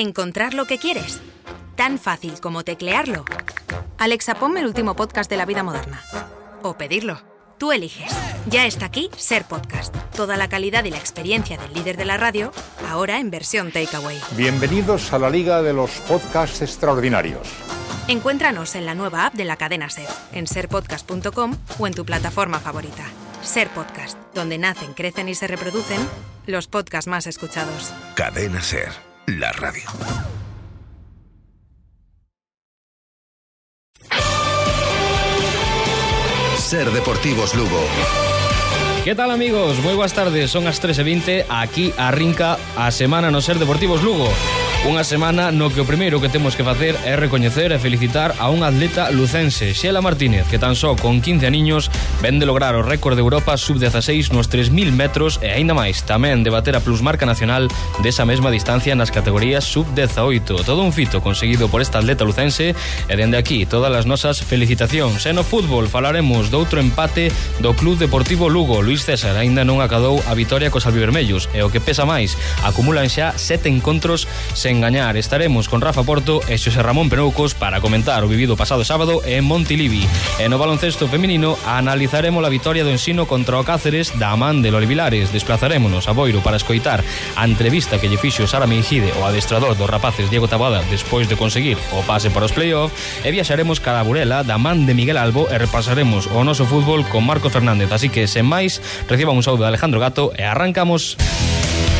Encontrar lo que quieres. Tan fácil como teclearlo. Alexa, ponme el último podcast de la vida moderna. O pedirlo. Tú eliges. Ya está aquí Ser Podcast. Toda la calidad y la experiencia del líder de la radio, ahora en versión takeaway. Bienvenidos a la Liga de los Podcasts Extraordinarios. Encuéntranos en la nueva app de la cadena Ser, en serpodcast.com o en tu plataforma favorita. Ser Podcast, donde nacen, crecen y se reproducen los podcasts más escuchados. Cadena Ser, la radio. Ser Deportivos Lugo. Que tal amigos? Moi boas tardes, son as 13.20 Aquí arrinca a semana no Ser Deportivos Lugo Unha semana no que o primeiro que temos que facer é recoñecer e felicitar a un atleta lucense, Xela Martínez, que tan só con 15 aniños ven de lograr o récord de Europa sub-16 nos 3.000 metros e aínda máis tamén de bater a plusmarca nacional desa mesma distancia nas categorías sub-18. Todo un fito conseguido por esta atleta lucense e dende aquí todas as nosas felicitacións. E no fútbol falaremos doutro empate do Club Deportivo Lugo. Luis César aínda non acadou a vitoria cos albivermellos e o que pesa máis, acumulan xa sete encontros sen sen gañar. Estaremos con Rafa Porto e Xosé Ramón Penoucos para comentar o vivido pasado sábado en Montilivi. E no baloncesto feminino analizaremos a vitoria do ensino contra o Cáceres da man de Loli Vilares. Desplazarémonos a Boiro para escoitar a entrevista que lle fixo Sara Mingide o adestrador dos rapaces Diego Tabada despois de conseguir o pase para os playoff e viaxaremos cara a Burela da man de Miguel Albo e repasaremos o noso fútbol con Marco Fernández. Así que, sen máis, reciban un saúdo de Alejandro Gato e arrancamos...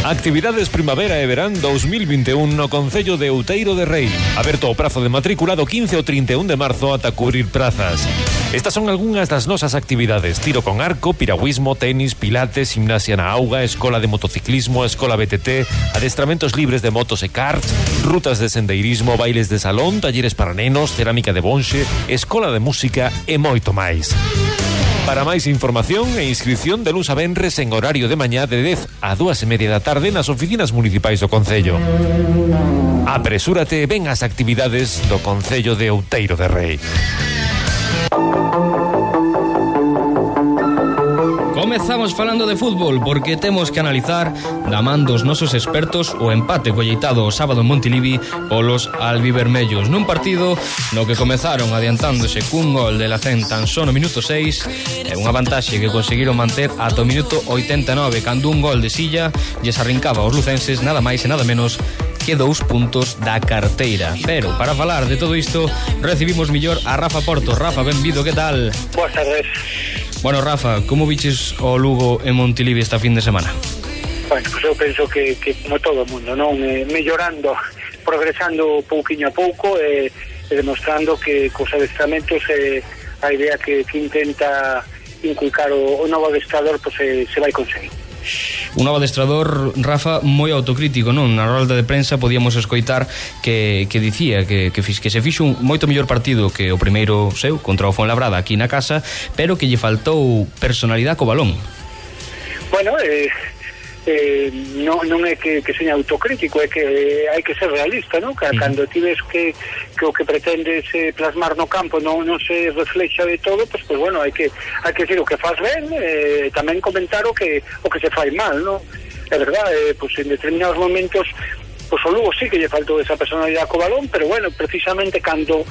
Actividades Primavera e Verán 2021 no Concello de Outeiro de Rei. Aberto o prazo de matrícula do 15 ao 31 de marzo ata cubrir prazas. Estas son algunhas das nosas actividades. Tiro con arco, piragüismo, tenis, pilates, gimnasia na auga, escola de motociclismo, escola BTT, adestramentos libres de motos e karts, rutas de sendeirismo, bailes de salón, talleres para nenos, cerámica de bonxe, escola de música e moito máis. Para máis información e inscripción de Luz a venres en horario de mañá de 10 a 2 e media da tarde nas oficinas municipais do Concello. Apresúrate e ven as actividades do Concello de Outeiro de Rei. comezamos falando de fútbol porque temos que analizar da man dos nosos expertos o empate colleitado o sábado en Montilivi polos albivermellos nun partido no que comezaron adiantándose cun gol de la CEN tan só no minuto 6 e unha vantaxe que conseguiron manter ata o minuto 89 cando un gol de silla lles arrincaba aos lucenses nada máis e nada menos que dous puntos da carteira. Pero para falar de todo isto, recibimos millor a Rafa Porto. Rafa, benvido, que tal? Boas tardes. Bueno, Rafa, como viches o Lugo en Montilivi esta fin de semana? Bueno, pues eu penso que, que como todo o mundo, non? Eh, mellorando, progresando pouquiño a pouco eh, e, eh, demostrando que cos adestramentos eh, a idea que, que intenta inculcar o, o novo adestrador pues, eh, se vai conseguir. Un novo adestrador, Rafa, moi autocrítico, non? Na rolda de prensa podíamos escoitar que, que dicía que, que, que se fixo un moito mellor partido que o primeiro seu contra o Fonlabrada aquí na casa, pero que lle faltou personalidade co balón. Bueno, eh, eh, non, non é que, que seña autocrítico, é que eh, hai que ser realista, non? Que, uh -huh. Cando ti ves que, que o que pretendes eh, plasmar no campo non, non se reflexa de todo, pois, pues, pues, bueno, hai que, hai que decir o que faz ben, eh, tamén comentar o que, o que se fai mal, non? É verdad, eh, pues, en determinados momentos pois o Lugo sí que lle faltou esa personalidade co balón, pero bueno, precisamente cando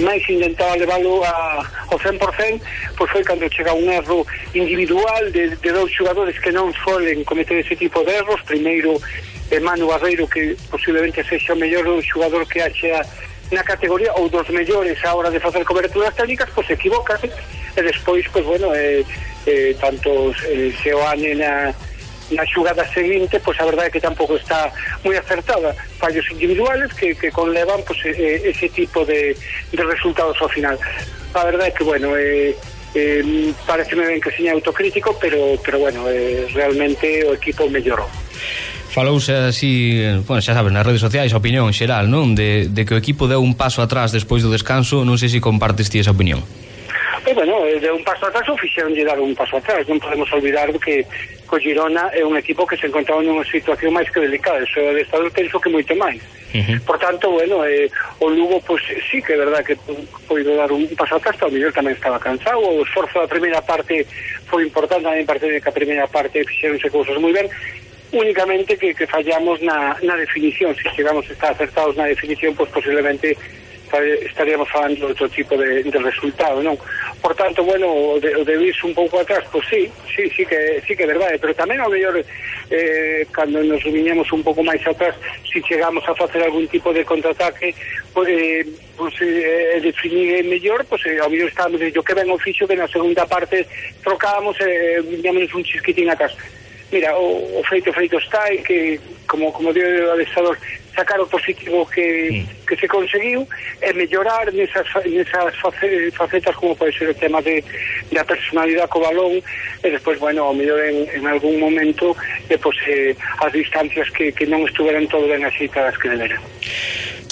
máis intentaba leválo a, ao 100%, pois foi cando chega un erro individual de, de dous xogadores que non solen cometer ese tipo de erros. Primeiro, Manu Barreiro, que posiblemente sexa o mellor xogador que haxa na categoría ou dos mellores a hora de facer coberturas técnicas, pois equivocase e despois, pois bueno, eh, eh, tanto eh, Seoane na na xugada seguinte, pois a verdade é que tampouco está moi acertada fallos individuales que, que conlevan pois, ese tipo de, de resultados ao final a verdade é que, bueno, eh, eh, pareceme ben que seña autocrítico, pero, pero bueno, eh, realmente o equipo mellorou. Falouse así, bueno, xa sabes, nas redes sociais a opinión xeral, non? De, de que o equipo deu un paso atrás despois do descanso, non sei se compartes ti esa opinión. E, bueno, eh, de un paso atrás ou de dar un paso atrás, non podemos olvidar que co Girona é un equipo que se encontraba nunha situación máis que delicada, o de Estado penso que moito máis. Uh -huh. Por tanto, bueno, eh, o Lugo, pues, sí que é verdad que poido dar un paso atrás, o mellor tamén estaba cansado, o esforzo da primeira parte foi importante, tamén parece que a primeira parte fixeronse cousas moi ben, únicamente que, que fallamos na, na definición, se chegamos a estar acertados na definición, pois pues posiblemente estaríamos falando de outro tipo de, de resultado, non? Por tanto, bueno, o de, o de irse un pouco atrás, pois sí, sí, sí que, sí que é verdade, ¿eh? pero tamén ao mellor eh, cando nos viñemos un pouco máis atrás, si chegamos a facer algún tipo de contraataque, pois, eh, pois eh, definir mellor, pois eh, ao mellor estábamos, yo que ben o fixo que na segunda parte trocábamos e eh, viñámonos un chisquitín atrás. Mira, o, o feito feito está e que, como, como dio o adestador, sacar o positivo que, mm. que se conseguiu e mellorar nesas, nesas facetas como pode ser o tema de, da personalidade co balón e despois, bueno, ao mellor en, en algún momento e, pois, eh, as distancias que, que non estuveran todo ben axeitadas que deberan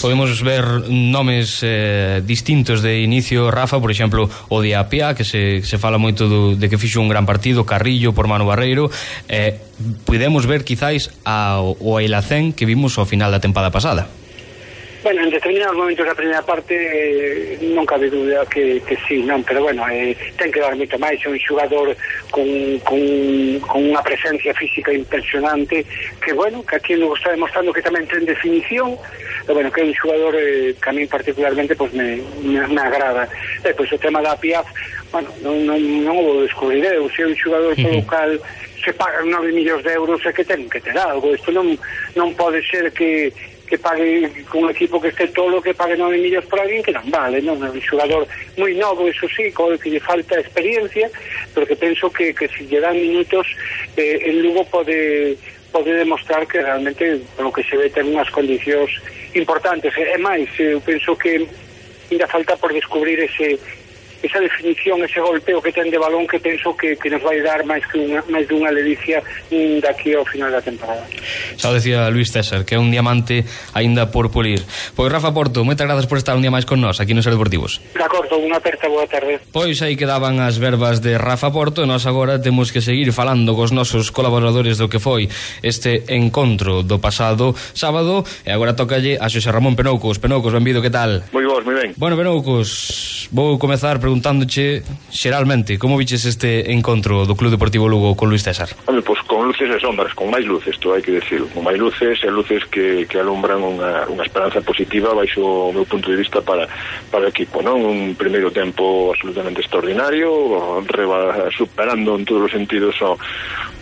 podemos ver nomes eh, distintos de inicio, Rafa, por exemplo, o de Apia, que se, se fala moito do, de que fixo un gran partido, Carrillo por Mano Barreiro, eh, podemos ver quizáis a, o Ailacén que vimos ao final da tempada pasada. Bueno, en determinados momentos da primeira parte eh, non cabe dúbida que, que sí, non, pero bueno, eh, ten que dar moito máis, é un xogador con, con, con unha presencia física impresionante, que bueno, que aquí nos está demostrando que tamén ten definición, e bueno, que é un xogador eh, que a mí particularmente pues, me, me, me agrada. E pois o tema da Piaf, bueno, non, non, non o descubriré, o sea, un xogador uh -huh. polo cal se pagan 9 millóns de euros e que ten que ter algo, isto non, non pode ser que que pague un equipo que este tolo que pague 9 millóns por alguén que non vale, non? É un xogador moi novo, eso sí, co que lle falta experiencia, pero que penso que, que se si lle dan minutos eh, en Lugo pode pode demostrar que realmente polo que se ve ten unhas condicións importantes. E máis, eu eh, penso que ainda falta por descubrir ese esa definición, ese golpeo que ten de balón que penso que, que nos vai dar máis que unha, máis dunha ledicia mm, daqui ao final da temporada. Xa decía Luis César, que é un diamante aínda por pulir. Pois Rafa Porto, moitas grazas por estar un día máis con nós aquí nos Deportivos. De acordo, unha aperta boa tarde. Pois aí quedaban as verbas de Rafa Porto e nós agora temos que seguir falando cos nosos colaboradores do que foi este encontro do pasado sábado e agora tocalle a Xosé Ramón Penoucos. Penoucos, benvido, que tal? Moi vos, moi ben. Bueno, Penoucos, Vou comezar preguntándoche xeralmente como viches este encontro do Club Deportivo Lugo con Luis César? Home, pois con luces e sombras, con máis luces, isto hai que decirlo, con máis luces e luces que, que alumbran unha, unha esperanza positiva baixo o meu punto de vista para, para o equipo, non? Un primeiro tempo absolutamente extraordinario, reba, superando en todos os sentidos o,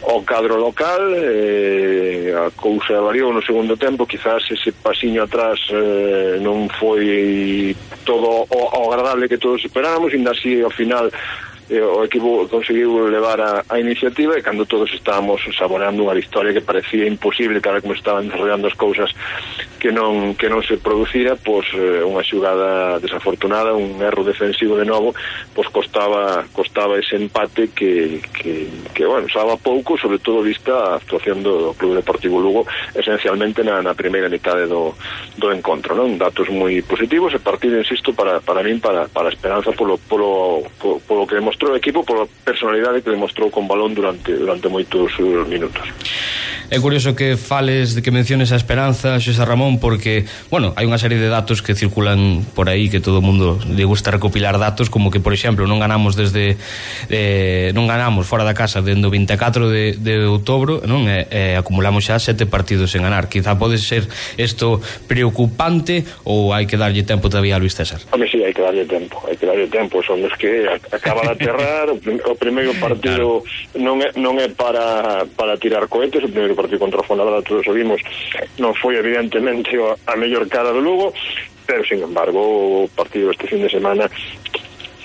o cadro local, eh, a cousa variou no segundo tempo, quizás ese pasiño atrás eh, non foi todo o, o agradable que que todos esperábamos, y así al final e o equipo conseguiu levar a, a iniciativa e cando todos estábamos saboreando unha victoria que parecía imposible tal como estaban desarrollando as cousas que non, que non se producira pois unha xugada desafortunada un erro defensivo de novo pois costaba, costaba ese empate que, que, que bueno, salva pouco sobre todo vista a actuación do, do Club Deportivo Lugo esencialmente na, na primeira metade do, do encontro non? Datos moi positivos e partido, insisto, para, para min para, para a esperanza polo, polo, polo, polo que hemos demostrou o equipo pola personalidade que demostrou con balón durante durante moitos eh, minutos. É curioso que fales, de que menciones a esperanza, Xosé Ramón, porque, bueno, hai unha serie de datos que circulan por aí que todo o mundo lle gusta recopilar datos, como que, por exemplo, non ganamos desde eh, non ganamos fora da casa dende o 24 de, de outubro, non? Eh, eh, acumulamos xa sete partidos en ganar. Quizá pode ser isto preocupante ou hai que darlle tempo todavía a Luis César? Home, si, sí, hai que darlle tempo, hai que darlle tempo, son os que acaba de aterrar, o primeiro partido claro. non é non é para para tirar cohetes, o primeiro partido partido contra o Fonalada todos o vimos non foi evidentemente a mellor cara do Lugo pero, sin embargo, o partido este fin de semana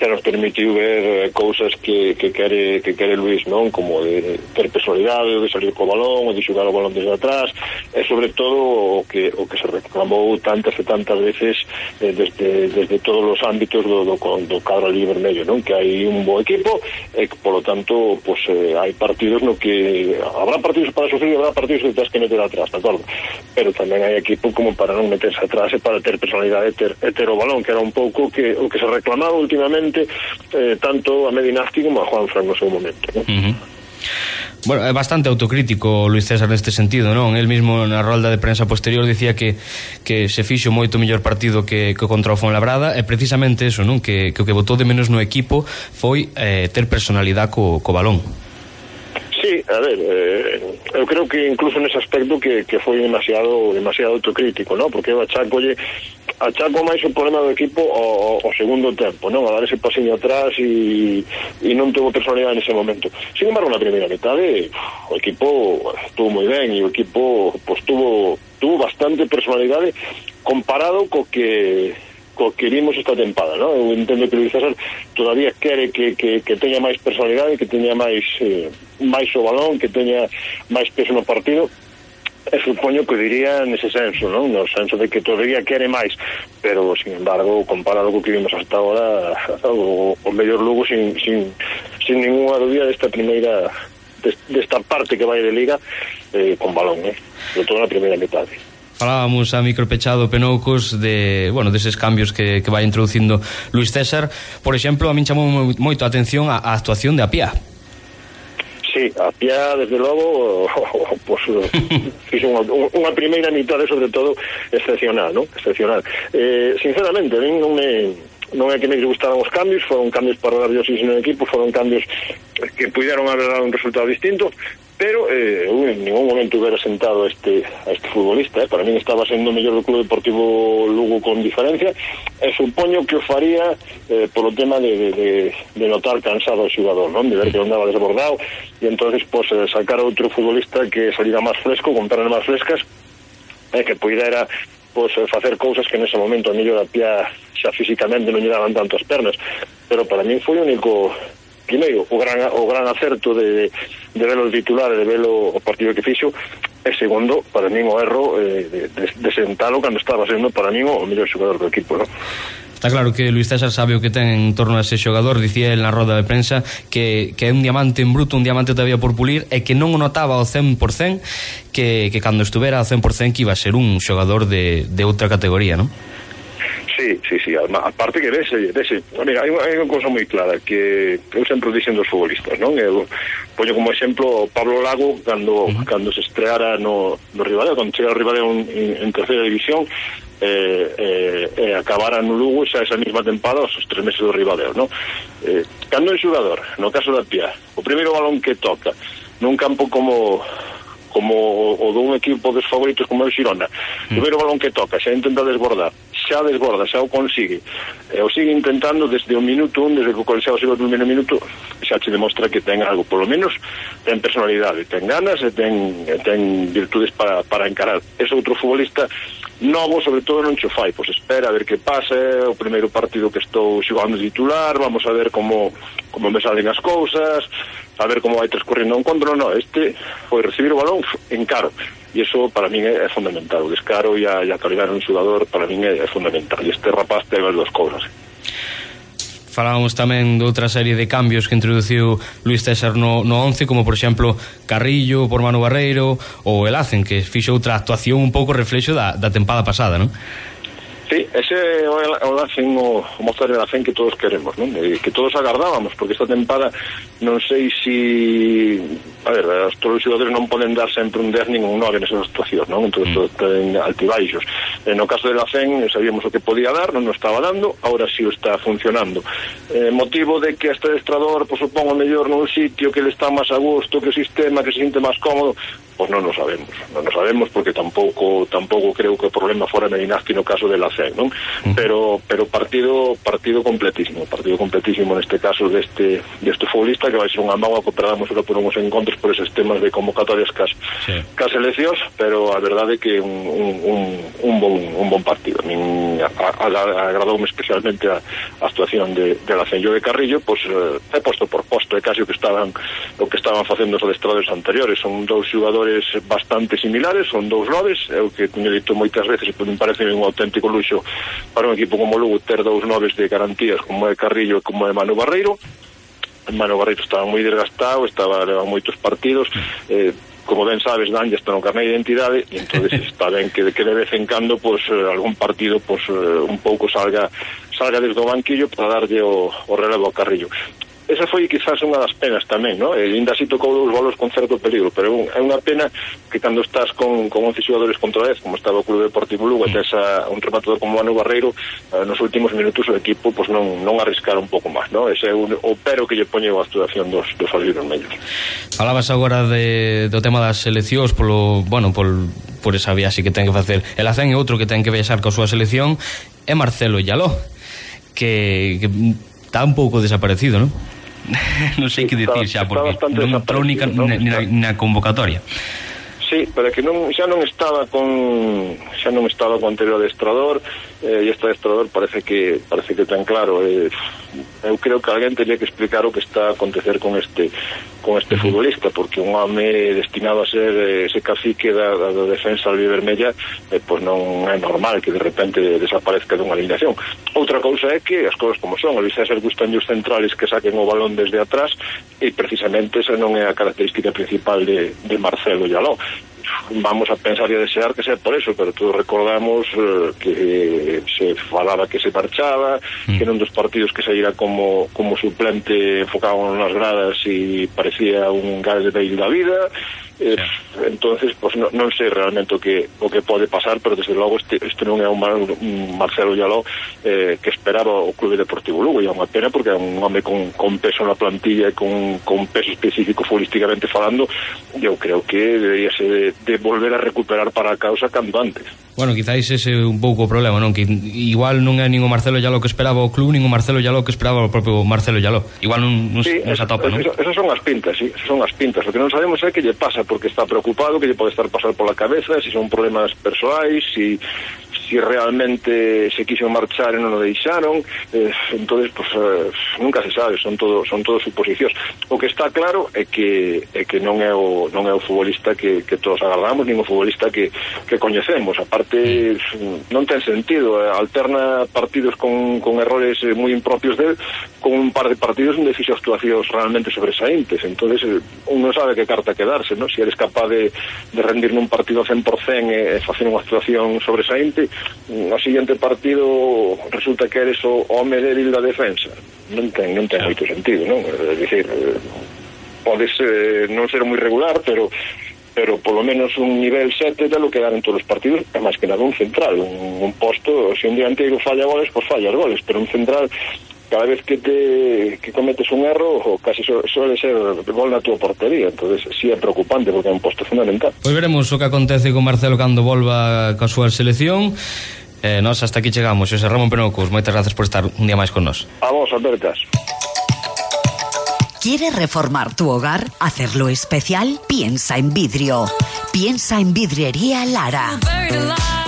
xa nos permitiu ver eh, cousas que, que quere que quere Luis, non? Como de ter personalidade, de salir co balón, de xugar o balón desde atrás, e sobre todo o que o que se reclamou tantas e tantas veces eh, desde, desde todos os ámbitos do, do, do cadro ali vermello, non? Que hai un bo equipo e que, polo tanto, pues, eh, hai partidos no que habrá partidos para sufrir, habrá partidos que tens que meter atrás, de acordo? Pero tamén hai equipo como para non meterse atrás e para ter personalidade e ter, e ter o balón, que era un pouco que, o que se reclamaba últimamente frente eh, tanto a Medinasti como a Juanfran no seu momento. ¿no? Uh -huh. Bueno, é bastante autocrítico Luis César neste sentido, non? El mismo na rolda de prensa posterior dicía que, que se fixo moito mellor partido que, que contra o Fonlabrada e precisamente eso, non? Que, que o que votou de menos no equipo foi eh, ter personalidade co, co balón. Sí, a ver, eh, eu creo que incluso nese aspecto que, que foi demasiado demasiado autocrítico, ¿no? porque eu achacolle achaco máis o problema do equipo ao, ao segundo tempo, non? A dar ese pasiño atrás e, e non tuvo personalidade nese momento. Sin embargo, na primeira metade o equipo estuvo moi ben e o equipo pues, tuvo, tuvo bastante personalidade comparado co que co que vimos esta tempada, ¿no? Eu entendo que Luis César todavía quere que, que, que teña máis personalidade, que teña máis eh, máis o balón, que teña máis peso no partido, e supoño que diría nese senso, non? No senso de que todavía quere máis, pero, sin embargo, comparado co que vimos hasta agora, o, o mellor Lugo sin, sin, sin ninguna dúbida desta primeira desta parte que vai de liga eh, con balón, eh? sobre todo na primeira metade falábamos a micropechado Penoucos de, bueno, deses cambios que, que vai introducindo Luis César. Por exemplo, a min chamou moito a atención a, a actuación de Apia. Sí, Apia, desde logo, pues, fixo unha, unha primeira mitad, sobre todo, excepcional, ¿no? Excepcional. Eh, sinceramente, non me, non é que me gustaran os cambios, foron cambios para dar yo no equipo, foron cambios que puderon haber dado un resultado distinto, pero eh, eu en ningún momento hubiera sentado a este, a este futbolista, eh? para min estaba sendo o mellor do Club Deportivo Lugo con diferencia, e supoño que o faría eh, polo tema de, de, de, de notar cansado o xogador, non? de ver que andaba desbordado, e entonces pues, eh, sacar outro futbolista que salira máis fresco, con pernas máis frescas, eh, que poidera pois pues, facer cousas que nese momento a mellor a pía xa físicamente non lle daban tantas pernas pero para min foi o único primeiro, o gran, o gran acerto de, de velo titular e de velo o partido que fixo, e segundo, para min o erro eh, de, de, de sentalo cando estaba sendo para min o mellor xogador do equipo, non? Está claro que Luis César sabe o que ten en torno a ese xogador, dicía el na roda de prensa que, que é un diamante en bruto, un diamante todavía por pulir e que non o notaba ao 100% que, que cando estuvera ao 100% que iba a ser un xogador de, de outra categoría, non? Sí, sí, sí, además, aparte que dese, dese, mira, hai, hai unha cousa moi clara que eu sempre dixen dos futbolistas, non? Eu poño como exemplo Pablo Lago cando, uh -huh. cando se estreara no, no Rivadeo, cando chega o Rivadeo en, en terceira división, eh, eh, eh, acabara no Lugo xa esa mesma tempada os tres meses do Ribadeo no? eh, cando é xogador no caso da Pia o primeiro balón que toca nun campo como como o, o dun equipo dos favoritos como é o Xirona o primeiro balón que toca xa intenta desbordar xa desborda, xa o consigue. E o sigue intentando desde o minuto un, desde que o colexado sigo o primeiro minuto, xa che demostra que ten algo, polo menos ten personalidade, ten ganas e ten, ten virtudes para, para encarar. Ese outro futbolista novo, sobre todo, non cho fai, pois espera a ver que pase, o primeiro partido que estou xogando titular, vamos a ver como, como me salen as cousas, a ver como vai transcorrendo o encontro, non, este foi recibir o balón en caro. E iso para min é, é fundamental. O descaro e a, e a calidad un xogador para min é, é fundamental. E este rapaz ten as dúas cobras falábamos tamén de outra serie de cambios que introduciu Luis César no, no 11 como por exemplo Carrillo por Manu Barreiro ou Elacen que fixo outra actuación un pouco reflexo da, da tempada pasada, non? Sí, ese é o lance o, o Mozart de la Cen que todos queremos, non? E, eh, que todos agardábamos, porque esta tempada non sei si a ver, eh, os todos os xogadores non poden dar sempre un 10 nin un 9 nesas actuacións, non? Entón, mm. ten altibaixos. E no caso de la Fen, sabíamos o que podía dar, non o estaba dando, ahora sí o está funcionando. Eh, motivo de que este estrador, pues, pois, supongo, mellor nun sitio que le está máis a gusto, que o sistema, que se sinte máis cómodo, pois pues non o sabemos. Non o sabemos porque tampouco tampouco creo que o problema fora na Inasti no caso de la sei, non? Pero pero partido partido completísimo, partido completísimo neste caso deste deste futbolista que vai ser unha mágoa que perdamos ora por uns encontros por esos temas de convocatorias cas sí. cas eleccións, pero a verdade é que un, un, un, un bon un bon partido. A min agradoume especialmente a, a actuación de de la Lacenllo de Carrillo, pois pues, eh, posto por posto, é casi o que estaban o que estaban facendo os adestradores anteriores. Son dous xogadores bastante similares, son dous lobes, é o que teño dito moitas veces, e me parece un auténtico luxo para un equipo como Lugo ter dous noves de garantías como é Carrillo e como é Manu Barreiro. Manu Barreiro estaba moi desgastado estaba leva moitos partidos. Eh, como ben sabes, Dan, está no carnet de identidade e entonces está ben que, que de vez en cando pues, eh, algún partido pues, eh, un pouco salga salga desde o banquillo para darlle o, o relevo ao Carrillo esa foi quizás unha das penas tamén, no? Eh, e ainda así tocou dous bolos con certo peligro, pero un, é unha pena que cando estás con, con 11 xogadores contra 10, como estaba o Clube Deportivo Lugo, mm. esa, un rematador como Manu Barreiro, eh, nos últimos minutos o equipo pues, non, non arriscar un pouco máis, no? Ese é un, o pero que lle poñeu a actuación dos, dos albiros medios. Falabas agora de, do tema das seleccións polo, bueno, por, por esa viaxe que ten que facer. El Azén e outro que ten que viaxar coa súa selección é Marcelo Yaló, que, que está un pouco desaparecido, non? non sei que dicir xa, porque non entrou ni, ni, na, na convocatoria. Sí, para que non xa non estaba con xa non estaba con anterior adestrador eh, e este adestrador parece que parece que tan claro eh, eu creo que alguén teria que explicar o que está a acontecer con este con este uh -huh. futbolista porque un home destinado a ser eh, ese cacique da, da, da defensa albivermella eh, pois non é normal que de repente desaparezca dunha alineación outra cousa é que as cousas como son o Luis César gustan os centrales que saquen o balón desde atrás e precisamente esa non é a característica principal de, de Marcelo Yaló vamos a pensar e a desear que sea por eso, pero todos recordamos eh, que se falaba que se marchaba, mm. que non dos partidos que saíra como, como suplente enfocado nas gradas e parecía un gas de bail da vida, Eh, entonces, pois non, non sei realmente o que o que pode pasar, pero desde logo este, este non é un, un Marcelo Yaló eh, que esperaba o Clube Deportivo Lugo, e é unha pena porque é un home con, con peso na plantilla e con, con peso específico futbolísticamente falando, eu creo que debería de, de volver a recuperar para a causa cando antes. Bueno, quizáis ese un pouco o problema, non? Que igual non é nin o Marcelo Yaló que esperaba o club, nin o Marcelo Yaló que esperaba o propio Marcelo Yaló. Igual non, non, sí, non se atopa, non? Esas son as pintas, sí, esas son as pintas. O que non sabemos é que lle pasa porque está preocupado, que lle pode estar pasar pola cabeza, se son problemas persoais, se si si realmente se quiso marchar e non o deixaron eh, entonces pues, eh, nunca se sabe son todo son todo suposicións. O que está claro é que é que non é o non é o futbolista que, que todos agardamos nin o futbolista que, que coñecemos. Aparte non ten sentido eh, alterna partidos con, con errores eh, moi impropios del con un par de partidos onde fixo actuacións realmente sobresaíntes. Entonces eh, un non sabe que carta quedarse ¿no? si eres capaz de, de rendir nun partido 100% e, e facer unha actuación sobresaínte Mm, no siguiente partido resulta que eres o home débil da defensa non ten, non ten moito sentido non? é dicir podes eh, non ser moi regular pero pero polo menos un nivel 7 de lo que dan en todos os partidos, é máis que nada un central, un, un posto, se un dianteiro falla goles, pois pues falla goles, pero un central cada vez que te que cometes un erro o casi suele ser gol na túa portería entonces sí é preocupante porque é un posto fundamental Pois veremos o que acontece con Marcelo cando volva ca súa selección Eh, nos hasta aquí chegamos. Xosé Ramón Penocos, moitas gracias por estar un día máis con nos. A vos, Albertas. ¿Quieres reformar tu hogar? ¿Hacerlo especial? Piensa en vidrio. Piensa en vidriería Lara.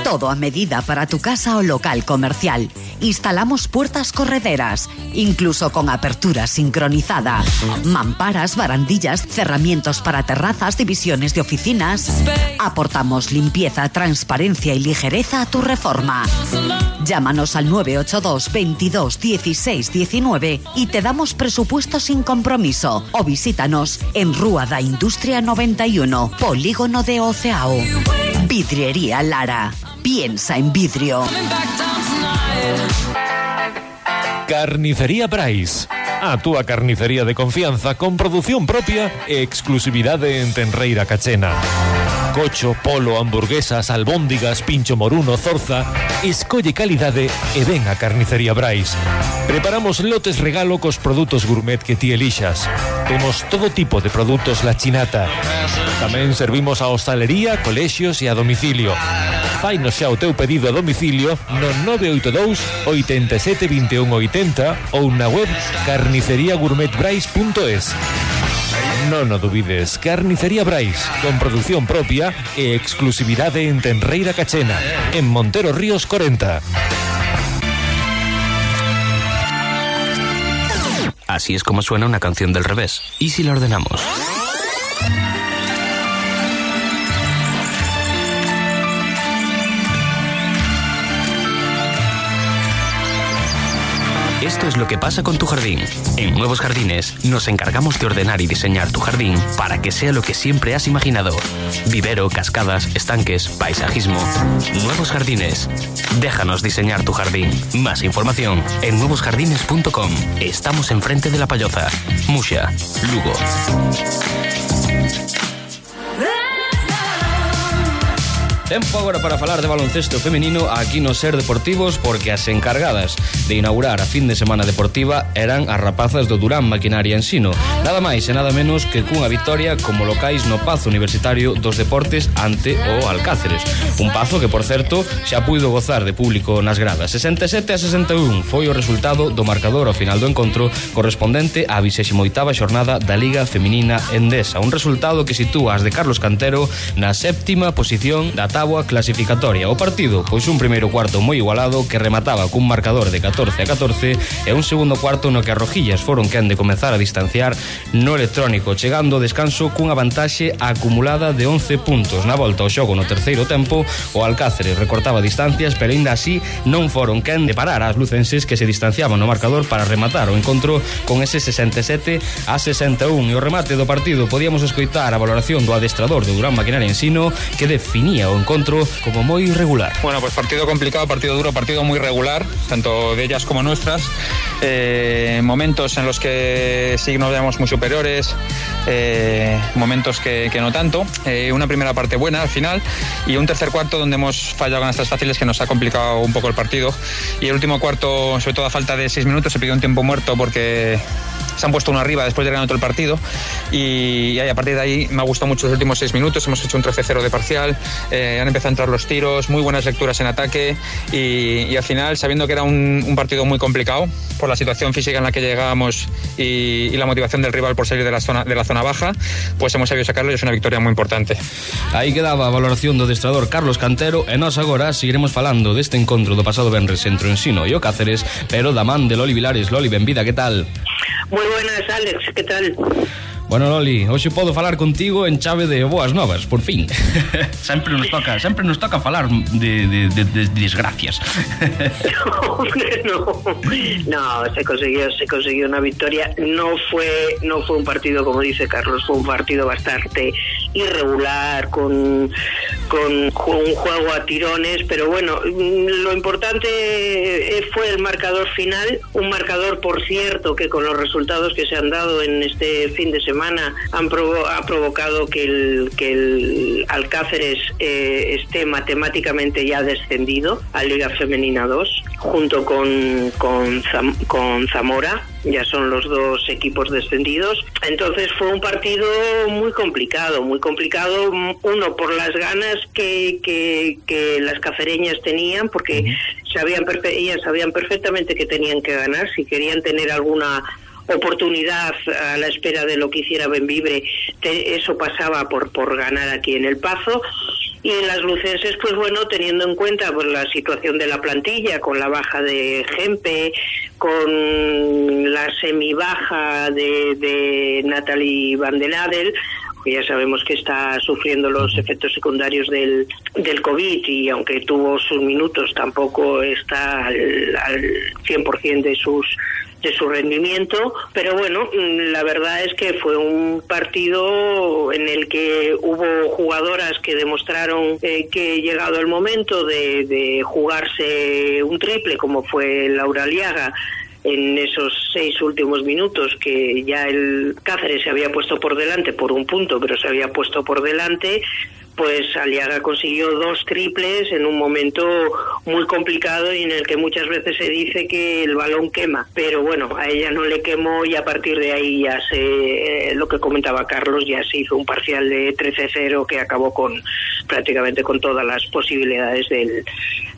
Todo a medida para tu casa o local comercial. Instalamos puertas correderas, incluso con apertura sincronizada. Mamparas, barandillas, cerramientos para terrazas, divisiones de oficinas. Aportamos limpieza, transparencia y ligereza a tu reforma. Llámanos al 982 22 16 19 y te damos presupuesto sin compromiso. O visítanos en Rúa da Industria 91, Polígono de Oceao. Vidriería Lara. Piensa en vidrio. Carnicería Brais. A túa carnicería de confianza con produción propia e exclusividade en Tenreira Cachena. Cocho, polo, hamburguesas, albóndigas, pincho moruno, zorza Escolle calidade e ven a Carnicería Brais. Preparamos lotes regalo cos produtos gourmet que ti elixas. Temos todo tipo de produtos la chinata. Tamén servimos a hostalería, colexios e a domicilio. Fainos xa o teu pedido a domicilio no 982 87 21 80 ou na web carniceriagourmetbrais.es Non o dubides, Carnicería Brais, con producción propia e exclusividade en Tenreira Cachena, en Montero Ríos 40. Así es como suena una canción del revés. ¿Y si la ordenamos? Esto es lo que pasa con tu jardín. En Nuevos Jardines nos encargamos de ordenar y diseñar tu jardín para que sea lo que siempre has imaginado. Vivero, cascadas, estanques, paisajismo. Nuevos Jardines. Déjanos diseñar tu jardín. Más información en nuevosjardines.com. Estamos enfrente de la Payoza. Musha, Lugo. Tempo agora para falar de baloncesto femenino aquí no Ser Deportivos porque as encargadas de inaugurar a fin de semana deportiva eran as rapazas do Durán Maquinaria Ensino. Nada máis e nada menos que cunha victoria como locais no Pazo Universitario dos Deportes ante o Alcáceres. Un pazo que, por certo, xa puido gozar de público nas gradas. 67 a 61 foi o resultado do marcador ao final do encontro correspondente á 28ª xornada da Liga Feminina Endesa. Un resultado que sitúa as de Carlos Cantero na séptima posición da tabla táboa clasificatoria. O partido, pois un primeiro cuarto moi igualado que remataba cun marcador de 14 a 14 e un segundo cuarto no que as rojillas foron quen de comezar a distanciar no electrónico, chegando ao descanso cunha vantaxe acumulada de 11 puntos. Na volta ao xogo no terceiro tempo, o Alcáceres recortaba distancias, pero aínda así non foron quen de parar as lucenses que se distanciaban no marcador para rematar o encontro con ese 67 a 61 e o remate do partido podíamos escoitar a valoración do adestrador do Durán Maquinaria Ensino que definía o encontro como moi irregular. Bueno, pues partido complicado, partido duro, partido muy regular, tanto de ellas como nuestras. Eh, momentos en los que sí nos veamos muy superiores, eh, momentos que, no tanto. Eh, una primera parte buena al final y un tercer cuarto donde hemos fallado canastas fáciles que nos ha complicado un poco el partido. Y el último cuarto, sobre todo a falta de seis minutos, se pidió un tiempo muerto porque se han puesto uno arriba después de ganar todo el partido y, y, a partir de ahí me ha gustado mucho los últimos seis minutos, hemos hecho un 13-0 de parcial, eh, han empezado a entrar los tiros, muy buenas lecturas en ataque y, al final sabiendo que era un, partido muy complicado por la situación física en la que llegábamos y, la motivación del rival por salir de la zona, de la zona baja, pues hemos sabido sacarlo y es una victoria muy importante. Aí quedaba a valoración do destrador Carlos Cantero e nós agora seguiremos falando deste encontro do pasado venres entre o Ensino e o pero da man de Loli Vilares. Loli, benvida, que tal? Moi buenas, Alex, que tal? Bueno, Loli, hoxe podo falar contigo en chave de boas novas, por fin. sempre nos toca, sempre nos toca falar de, de, de, de desgracias. no, no, se consiguió, se consiguió una victoria. No fue, no fue un partido como dice Carlos, fue un partido bastante irregular, con, con un juego a tirones, pero bueno, lo importante fue el marcador final, un marcador, por cierto, que con los resultados que se han dado en este fin de semana han provo ha provocado que el, que el Alcáceres eh, esté matemáticamente ya descendido a Liga Femenina 2, junto con, con, Zam con Zamora, ya son los dos equipos descendidos. Entonces fue un partido muy complicado, muy complicado, uno por las ganas que, que, que las cacereñas tenían, porque sabían ellas sabían perfectamente que tenían que ganar, si querían tener alguna oportunidad a la espera de lo que hiciera Benvibre, eso pasaba por, por ganar aquí en el Pazo. Y en las lucenses, pues bueno, teniendo en cuenta pues, la situación de la plantilla, con la baja de Gempe, con la semibaja de, de Natalie Van den Adel, que ya sabemos que está sufriendo los efectos secundarios del, del COVID y aunque tuvo sus minutos tampoco está al, al 100% de sus de su rendimiento, pero bueno, la verdad es que fue un partido en el que hubo jugadoras que demostraron eh, que llegado el momento de, de jugarse un triple, como fue Laura Liaga, en esos seis últimos minutos que ya el Cáceres se había puesto por delante por un punto, pero se había puesto por delante, pues Aliaga consiguió dos triples en un momento muy complicado y en el que muchas veces se dice que el balón quema, pero bueno, a ella no le quemó y a partir de ahí ya se, eh, lo que comentaba Carlos, ya se hizo un parcial de 13-0 que acabó con prácticamente con todas las posibilidades del,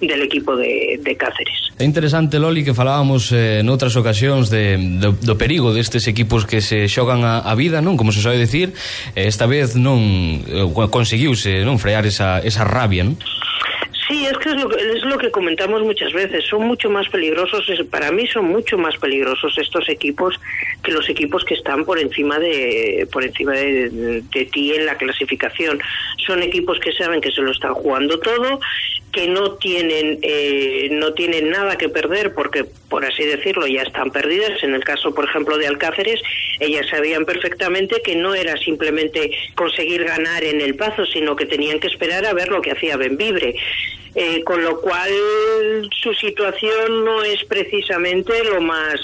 del equipo de, de Cáceres. É interesante, Loli, que falábamos eh, noutras ocasións de, do, do perigo destes equipos que se xogan a, a vida, non? Como se sabe decir, esta vez non eh, frear esa, esa rabia? Sí, es que es lo, que es lo que comentamos muchas veces. Son mucho más peligrosos, para mí son mucho más peligrosos estos equipos que los equipos que están por encima de por encima de, de ti en la clasificación. Son equipos que saben que se lo están jugando todo, que no tienen eh, no tienen nada que perder porque por así decirlo ya están perdidas en el caso por ejemplo de Alcáceres ellas sabían perfectamente que no era simplemente conseguir ganar en el Pazo sino que tenían que esperar a ver lo que hacía Benvibre eh, con lo cual su situación no es precisamente lo más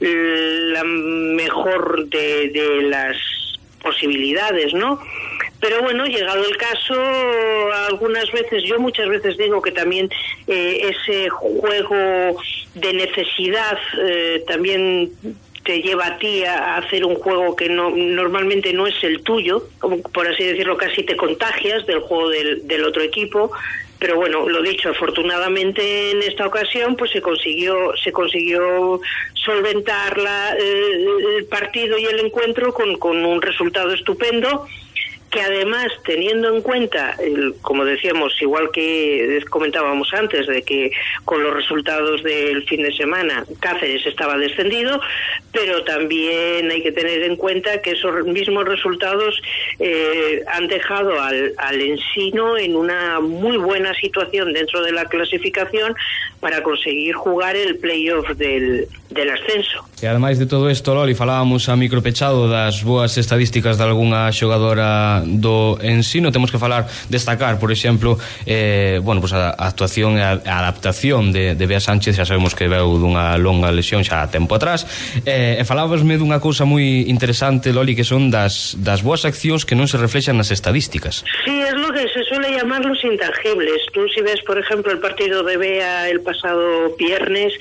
la mejor de, de las posibilidades, ¿no? Pero bueno, llegado el caso, algunas veces, yo muchas veces digo que también eh, ese juego de necesidad eh, también te lleva a ti a hacer un juego que no normalmente no es el tuyo, como por así decirlo, casi te contagias del juego del, del otro equipo. Pero bueno, lo dicho, afortunadamente en esta ocasión pues se consiguió se consiguió solventar la, eh, el partido y el encuentro con, con un resultado estupendo que además, teniendo en cuenta, el, como decíamos, igual que comentábamos antes, de que con los resultados del fin de semana Cáceres estaba descendido, pero también hay que tener en cuenta que esos mismos resultados eh, han dejado al, al Ensino en una muy buena situación dentro de la clasificación para conseguir jugar el playoff del, del ascenso. E ademais de todo isto, Loli, falábamos a micropechado das boas estadísticas de algunha xogadora do ensino temos que falar, destacar, por exemplo, eh, bueno, pues a, a actuación e a, a adaptación de, de Bea Sánchez, xa sabemos que veu dunha longa lesión xa tempo atrás, eh, e falabasme dunha cousa moi interesante, Loli, que son das, das boas accións que non se reflexan nas estadísticas. Sí, es lo que se suele llamar los intangibles. Tú si ves, por ejemplo, el partido de Bea el pasado viernes,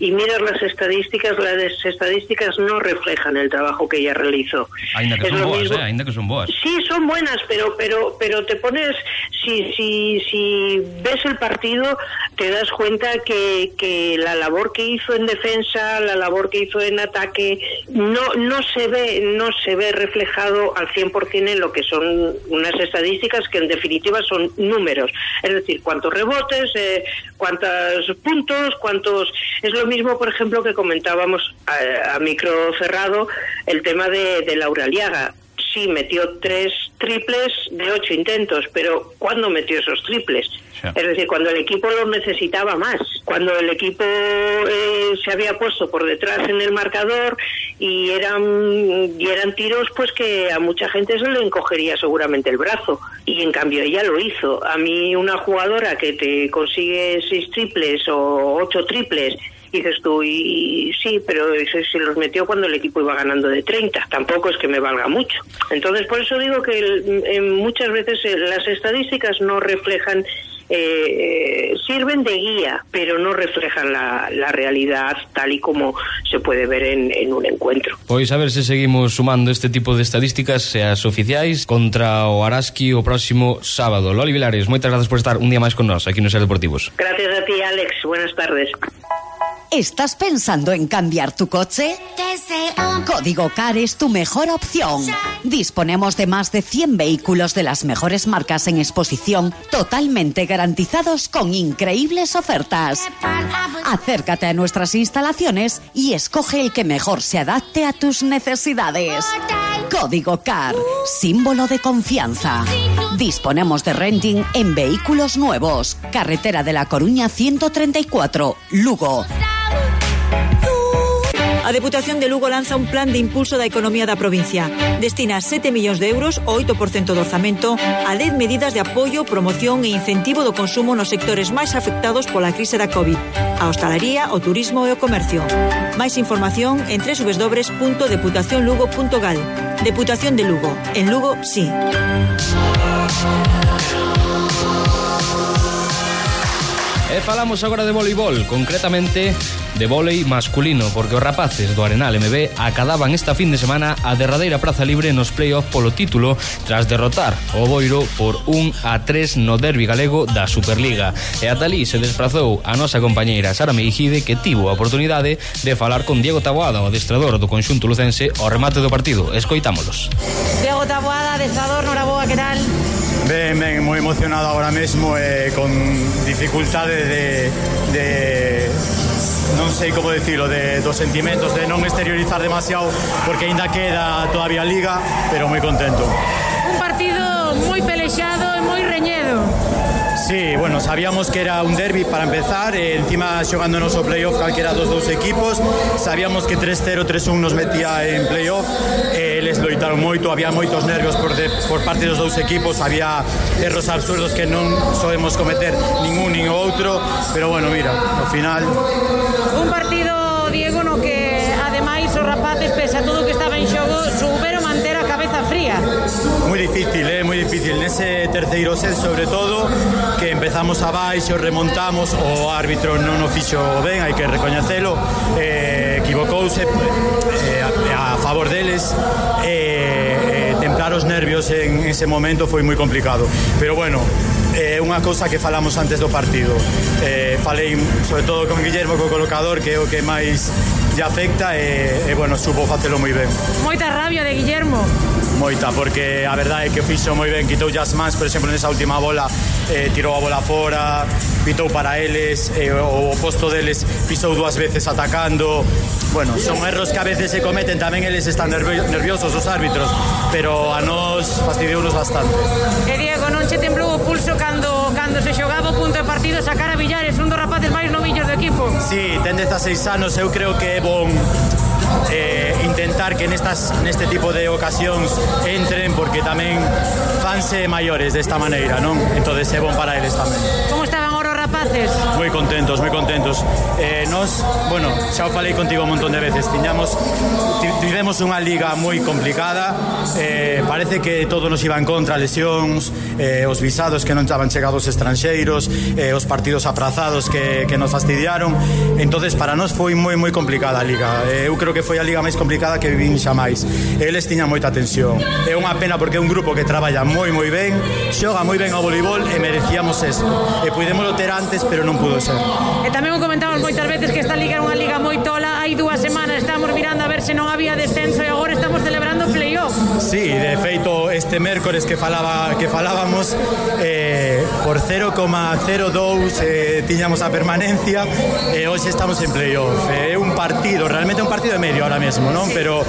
y miras las estadísticas, las estadísticas no reflejan el trabajo que ella realizó. Ainda que Es son boas, eh? Ainda que son boas. Sí, son buenas, pero pero pero te pones si si si ves el partido te das cuenta que, que la labor que hizo en defensa, la labor que hizo en ataque no no se ve no se ve reflejado al 100% en lo que son unas estadísticas que en definitiva son números, es decir, cuántos rebotes, eh, cuántos puntos, cuántos es lo mismo, por ejemplo, que comentábamos a, a micro cerrado el tema de, de Laura Aliaga sí metió tres triples de ocho intentos, pero ¿cuándo metió esos triples? Es decir, cuando el equipo lo necesitaba más, cuando el equipo eh, se había puesto por detrás en el marcador y eran y eran tiros pues que a mucha gente se le encogería seguramente el brazo y en cambio ella lo hizo. A mí una jugadora que te consigue seis triples o ocho triples y dices tú, y, y sí, pero se, se los metió cuando el equipo iba ganando de 30. Tampoco es que me valga mucho. Entonces, por eso digo que el- en muchas veces eh, las estadísticas no reflejan, eh, sirven de guía, pero no reflejan la, la realidad tal y como se puede ver en, en un encuentro. Pois a ver se seguimos sumando este tipo de estadísticas e as oficiais contra o Araski o próximo sábado. Loli Vilares, moitas grazas por estar un día máis con nós aquí no Ser Deportivos. Gracias a ti, Alex. Buenas tardes. ¿Estás pensando en cambiar tu coche? Código CAR es tu mejor opción. Disponemos de más de 100 vehículos de las mejores marcas en exposición, totalmente garantizados con increíbles ofertas. Acércate a nuestras instalaciones y escoge el que mejor se adapte a tus necesidades. Código CAR, símbolo de confianza. Disponemos de renting en vehículos nuevos. Carretera de La Coruña 134, Lugo. A Deputación de Lugo lanza un plan de impulso da economía da provincia. Destina 7 millóns de euros, o 8% do orzamento, a 10 medidas de apoio, promoción e incentivo do consumo nos sectores máis afectados pola crise da COVID, a hostalería, o turismo e o comercio. Máis información en www.deputacionlugo.gal. Deputación de Lugo. En Lugo, sí. E falamos agora de voleibol, concretamente de volei masculino, porque os rapaces do Arenal MB acadaban esta fin de semana a derradeira praza libre nos playoff polo título tras derrotar o Boiro por 1 a 3 no derbi galego da Superliga. E ata ali se desplazou a nosa compañeira Sara Meijide que tivo a oportunidade de falar con Diego Taboada, o adestrador do conxunto lucense, ao remate do partido. Escoitámolos. Diego Taboada, adestrador, noraboa, que tal? Ben, ben, moi emocionado agora mesmo e eh, con dificultade de, de non sei como decirlo, de, dos sentimentos, de non exteriorizar demasiado, porque aínda queda todavía liga, pero moi contento. Un partido Sí, bueno, sabíamos que era un derby para empezar, eh, encima xogándonos o playoff calquera dos dous equipos, sabíamos que 3-0, 3-1 nos metía en playoff, eh, les loitaron moito, había moitos nervios por, de, por parte dos dous equipos, había erros absurdos que non soemos cometer ningún nin outro, pero bueno, mira, ao final... Un partido, Diego, no que pois os rapaces, pese a todo o que estaba en xogo, souberon manter a cabeza fría. Moi difícil, eh? moi difícil. Nese terceiro set, sobre todo, que empezamos a baixo, remontamos, o árbitro non o fixo ben, hai que recoñecelo, eh, equivocouse eh, a, a favor deles, eh, eh, templar os nervios en ese momento foi moi complicado. Pero bueno, é eh, unha cousa que falamos antes do partido. Eh, falei sobre todo con Guillermo, co colocador, que é o que máis lle afecta e, e bueno, supo facelo moi ben. Moita rabia de Guillermo. Moita, porque a verdade é que fixo moi ben, quitou as mans, por exemplo, nesa última bola, eh, tirou a bola fora, pitou para eles, eh, o, o posto deles pisou dúas veces atacando. Bueno, son erros que a veces se cometen, tamén eles están nerviosos os árbitros, pero a nós fastidiounos bastante. E Diego, non che temblou o pulso cando, cando se xogaba punto de partido sacar a Villares, un dos rapaces máis novillos do equipo. Sí, ten 16 anos, eu creo que é bon eh, intentar que nestas, neste tipo de ocasións entren porque tamén fanse maiores desta maneira, non? Entón é bon para eles tamén. Como está faces? Moi contentos, moi contentos. Eh, nos, bueno, xa o falei contigo un montón de veces, tiñamos tivemos unha liga moi complicada, eh, parece que todo nos iba en contra, lesións, eh, os visados que non estaban chegados estranxeiros, eh, os partidos aprazados que, que nos fastidiaron. Entonces para nós foi moi moi complicada a liga. Eh, eu creo que foi a liga máis complicada que vivín xa máis. Eles tiñan moita tensión. É unha pena porque é un grupo que traballa moi moi ben, xoga moi ben ao voleibol e merecíamos isto. E puidémolo ter antes antes, pero non pudo ser. E tamén o comentamos moitas veces que esta liga é unha liga moi tola. Hai dúas semanas estamos mirando a ver se non había descenso e agora estamos celebrando playoff. Sí, de feito este mércores que falaba que falábamos eh, por 0,02 eh, tiñamos a permanencia e eh, hoxe estamos en playoff. É eh, un partido, realmente un partido de medio ahora mesmo, non? Pero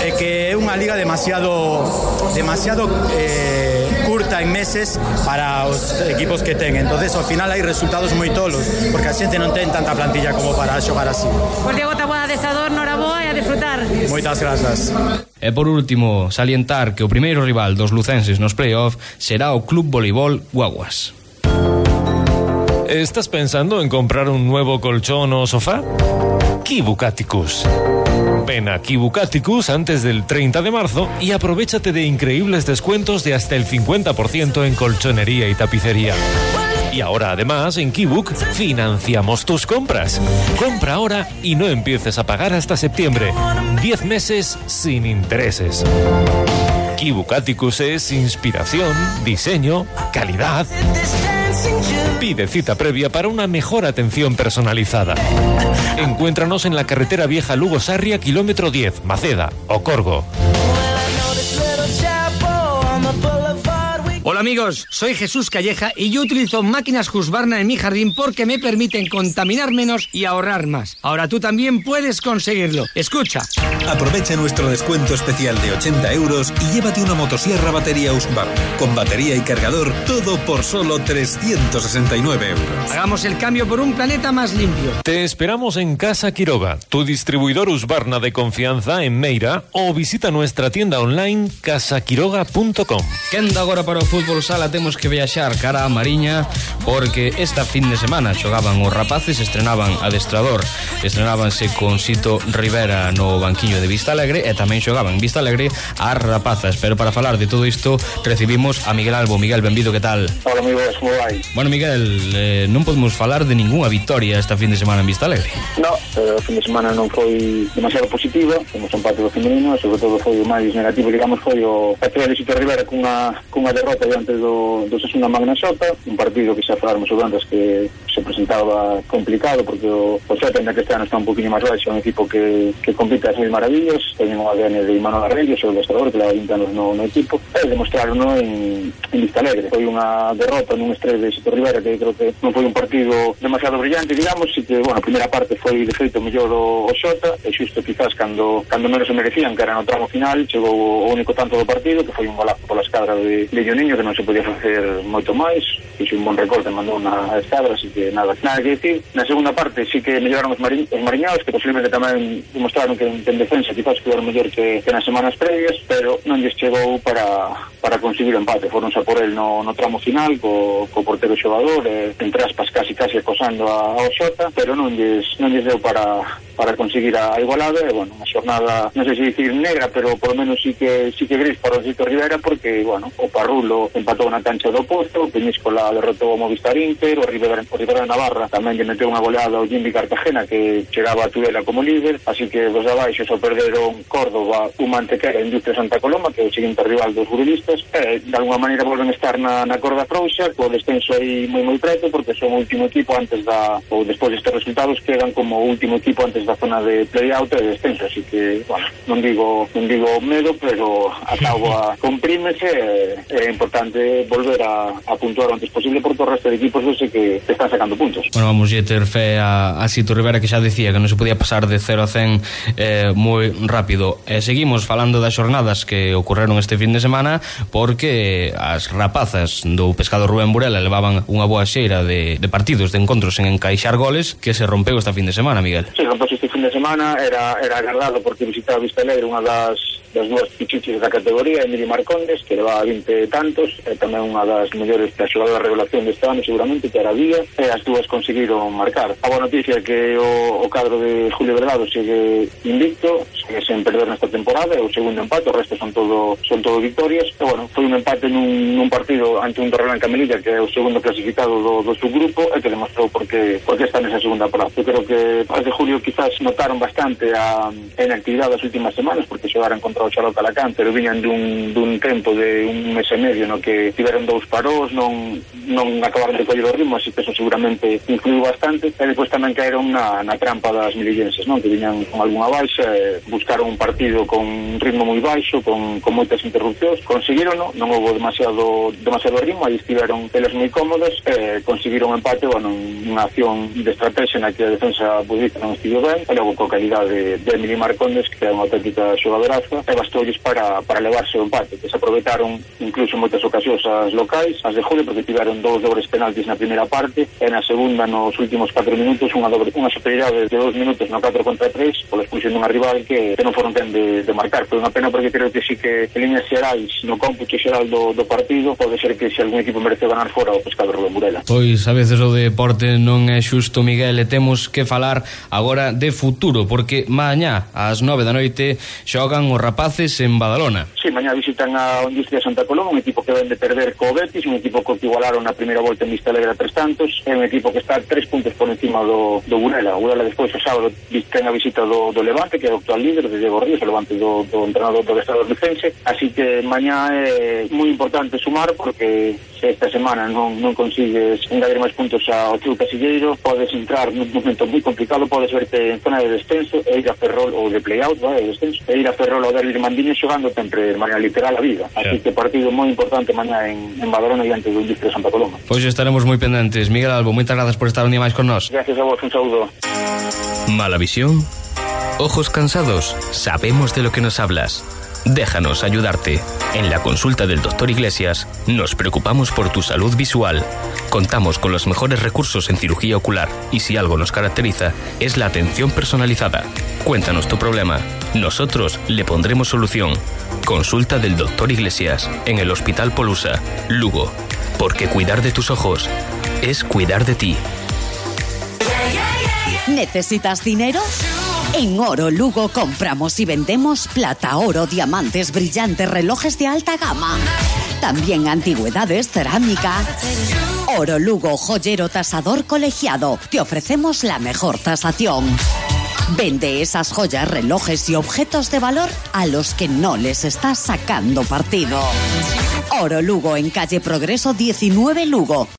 é eh, que é unha liga demasiado demasiado eh, curta en meses para os equipos que ten. entonces ao final hai resultados moi tolos, porque a xente non ten tanta plantilla como para xogar así. Pois Diego Taboada de Estador, noraboa e a disfrutar. Moitas grazas. E por último, salientar que o primeiro rival dos lucenses nos play-off será o Club Voleibol Guaguas. ¿Estás pensando en comprar un nuevo colchón o sofá? Kibucaticus Ven a Kibucaticus antes del 30 de marzo y aprovechate de increíbles descuentos de hasta el 50% en colchonería y tapicería. Y ahora además en Kibuk financiamos tus compras. Compra ahora y no empieces a pagar hasta septiembre. 10 meses sin intereses. Kibucaticus es inspiración, diseño, calidad. Pide cita previa para una mejor atención personalizada. Encuéntranos en la carretera vieja Lugo Sarria, kilómetro 10, Maceda o amigos, soy Jesús Calleja y yo utilizo máquinas Husqvarna en mi jardín porque me permiten contaminar menos y ahorrar más. Ahora tú también puedes conseguirlo. Escucha. Aprovecha nuestro descuento especial de 80 euros y llévate una motosierra batería Husqvarna con batería y cargador, todo por solo 369 euros. Hagamos el cambio por un planeta más limpio. Te esperamos en Casa Quiroga, tu distribuidor Husqvarna de confianza en Meira o visita nuestra tienda online casaquiroga.com. Quenda agora para o fútbol fútbol sala temos que viaxar cara a Mariña porque esta fin de semana xogaban os rapaces, estrenaban adestrador, estrenábanse con Sito Rivera no banquiño de Vista Alegre e tamén xogaban Vista Alegre as rapazas. Pero para falar de todo isto recibimos a Miguel Albo. Miguel, benvido, que tal? Hola, amigos, como vai? Bueno, Miguel, eh, non podemos falar de ningunha victoria esta fin de semana en Vista Alegre. No, eh, o fin de semana non foi demasiado positivo, temos empate do femenino, sobre todo foi o máis negativo, digamos, foi o Patrón de Sito Rivera cunha, cunha derrota diante diante do, do Sasuna Magna Xota, un partido que xa falamos o antes que se presentaba complicado, porque o, o Xota, ainda que este ano está un poquinho máis baixo, é un equipo que, que compite as mil maravillas, teñen o ADN de Imanol Arreguio, o ilustrador que leva 20 anos no, no equipo, e demostraron no, en, en Vista Alegre. Foi unha derrota nun estrés de Sito Rivera, que creo que non foi un partido demasiado brillante, digamos, e que, bueno, a primeira parte foi, de feito, mellor o, o Xota, e xusto quizás cando, cando menos se merecían, que era no tramo final, chegou o único tanto do partido, que foi un golazo pola escadra de, de Ioniño, que non non se podía facer moito máis, fixo un bon recorte, mandou na escadra, así que nada, nada que dicir. Na segunda parte sí que melloraron os, mari os mariñados, que posiblemente tamén demostraron que en defensa quizás quedaron mellor que, que nas semanas previas, pero non lles chegou para, para conseguir o empate. Foron a por el no, no tramo final, co, co portero xogador, eh, entre aspas casi casi acosando a, a Oxota, pero non lles, non lles deu para, para conseguir a igualada e, bueno, unha xornada, non sei se dicir negra, pero por lo menos sí que, sí que gris para o Sito Rivera porque, bueno, o Parrulo empatou na cancha do posto, o Peñíscola derrotou o Movistar Inter, o Rivera, o Rivera de Navarra tamén lle meteu unha goleada ao Jimmy Cartagena que chegaba a Tudela como líder, así que os abaixo só perderon Córdoba, o Mantequera e Industria Santa Coloma, que é o seguinte rival dos gurilistas, e, de alguma maneira volven estar na, na corda frouxa, co descenso aí moi moi preto, porque son o último equipo antes da, ou despois destes resultados, quedan como o último equipo antes da zona de playout e descenso, así que, bueno, non digo, non digo medo, pero a táboa comprímese, é importante volver a, a puntuar o antes posible porque o resto de equipos eu sei que te están sacando puntos. Bueno, vamos a ter fe a, a Sito Rivera que xa decía que non se podía pasar de 0 a 100 eh, moi rápido. E seguimos falando das xornadas que ocorreron este fin de semana porque as rapazas do pescado Rubén Burela levaban unha boa xeira de, de partidos, de encontros en encaixar goles que se rompeu esta fin de semana, Miguel. Sí, rompeu fin de semana era, era agardado porque visitaba Vistaleiro unha das das dúas pichiches da categoría, Emily Marcondes, que levaba 20 tantos, e tamén unha das mellores da xogada de revelación deste ano, seguramente, que era Vía, e as dúas conseguiron marcar. A boa noticia é que o, o cadro de Julio Verdado sigue invicto, sigue sen perder nesta temporada, o segundo empate, o resto son todo son todo victorias, e bueno, foi un empate nun, nun partido ante un Torrelán Camelilla, que é o segundo clasificado do, do seu grupo, e que demostrou por que, por que está nesa segunda plaza. Eu creo que, de Julio, quizás notaron bastante a, en actividade das últimas semanas, porque xogaran contra ao Xarota Alacán, pero viñan dun, dun tempo de un mes e medio no que tiveron dous parós, non, non acabaron de coller o ritmo, así que eso seguramente influiu bastante, e depois tamén caeron na, na trampa das milillenses, non? que viñan con algunha baixa, e buscaron un partido con un ritmo moi baixo, con, con moitas interrupcións, conseguiron, non, non houve demasiado, demasiado ritmo, aí estiveron pelas moi cómodas, e conseguiron un empate, bueno, unha acción de estrategia na que a defensa budista non estivo ben, e logo co calidade de, de Emily Marcondes, que é unha auténtica xogadoraza, e e bastoulles para, para levarse o empate. que se aproveitaron incluso moitas ocasións as locais, as de Julio, porque tiveron dous dobres penaltis na primeira parte, e na segunda, nos últimos 4 minutos, unha, dobre, unha superioridade de 2 minutos no 4 contra 3, pola expulsión dunha rival que, que non foron ten de, de marcar. Foi unha pena porque creo que sí que en líneas xerais, no cómputo xeral do, do partido, pode ser que se algún equipo merece ganar fora o Pescado Rubén Burela. Pois a veces o deporte non é xusto, Miguel, e temos que falar agora de futuro, porque mañá ás 9 da noite xogan o rapaz rapaces en Badalona. Sí, mañá visitan a Industria Santa Coloma, un equipo que ven de perder co Betis, un equipo que igualaron na primeira volta en Vista Alegre a tres tantos, é un equipo que está tres puntos por encima do, do Burela. O Burela o sábado ten a visita do, do Levante, que é o actual líder de Diego Ríos, o Levante do, do entrenador do Estado License, así que mañá é moi importante sumar porque se esta semana non, non consigues engadir máis puntos ao teu casilleiro, podes entrar nun momento moi complicado, podes verte en zona de descenso e ir a Ferrol ou de play-out, de descenso, e ir a Ferrol ou Derby de Mandiño xogando sempre de maneira literal a vida. Así que partido moi importante mañá en, en Badalona diante do Industria de Santa Coloma. Pois estaremos moi pendentes. Miguel Albo, moitas grazas por estar un día máis con nós. Gracias a vos, un saúdo. ¿Mala visión? ¿Ojos cansados? Sabemos de lo que nos hablas. Déjanos ayudarte. En la consulta del doctor Iglesias nos preocupamos por tu salud visual. Contamos con los mejores recursos en cirugía ocular y si algo nos caracteriza es la atención personalizada. Cuéntanos tu problema. Nosotros le pondremos solución. Consulta del doctor Iglesias en el Hospital Polusa, Lugo. Porque cuidar de tus ojos es cuidar de ti. ¿Necesitas dinero? En Oro Lugo compramos y vendemos plata, oro, diamantes, brillantes, relojes de alta gama. También antigüedades, cerámica. Oro Lugo, joyero tasador colegiado. Te ofrecemos la mejor tasación. Vende esas joyas, relojes y objetos de valor a los que no les estás sacando partido. Oro Lugo en calle Progreso 19 Lugo.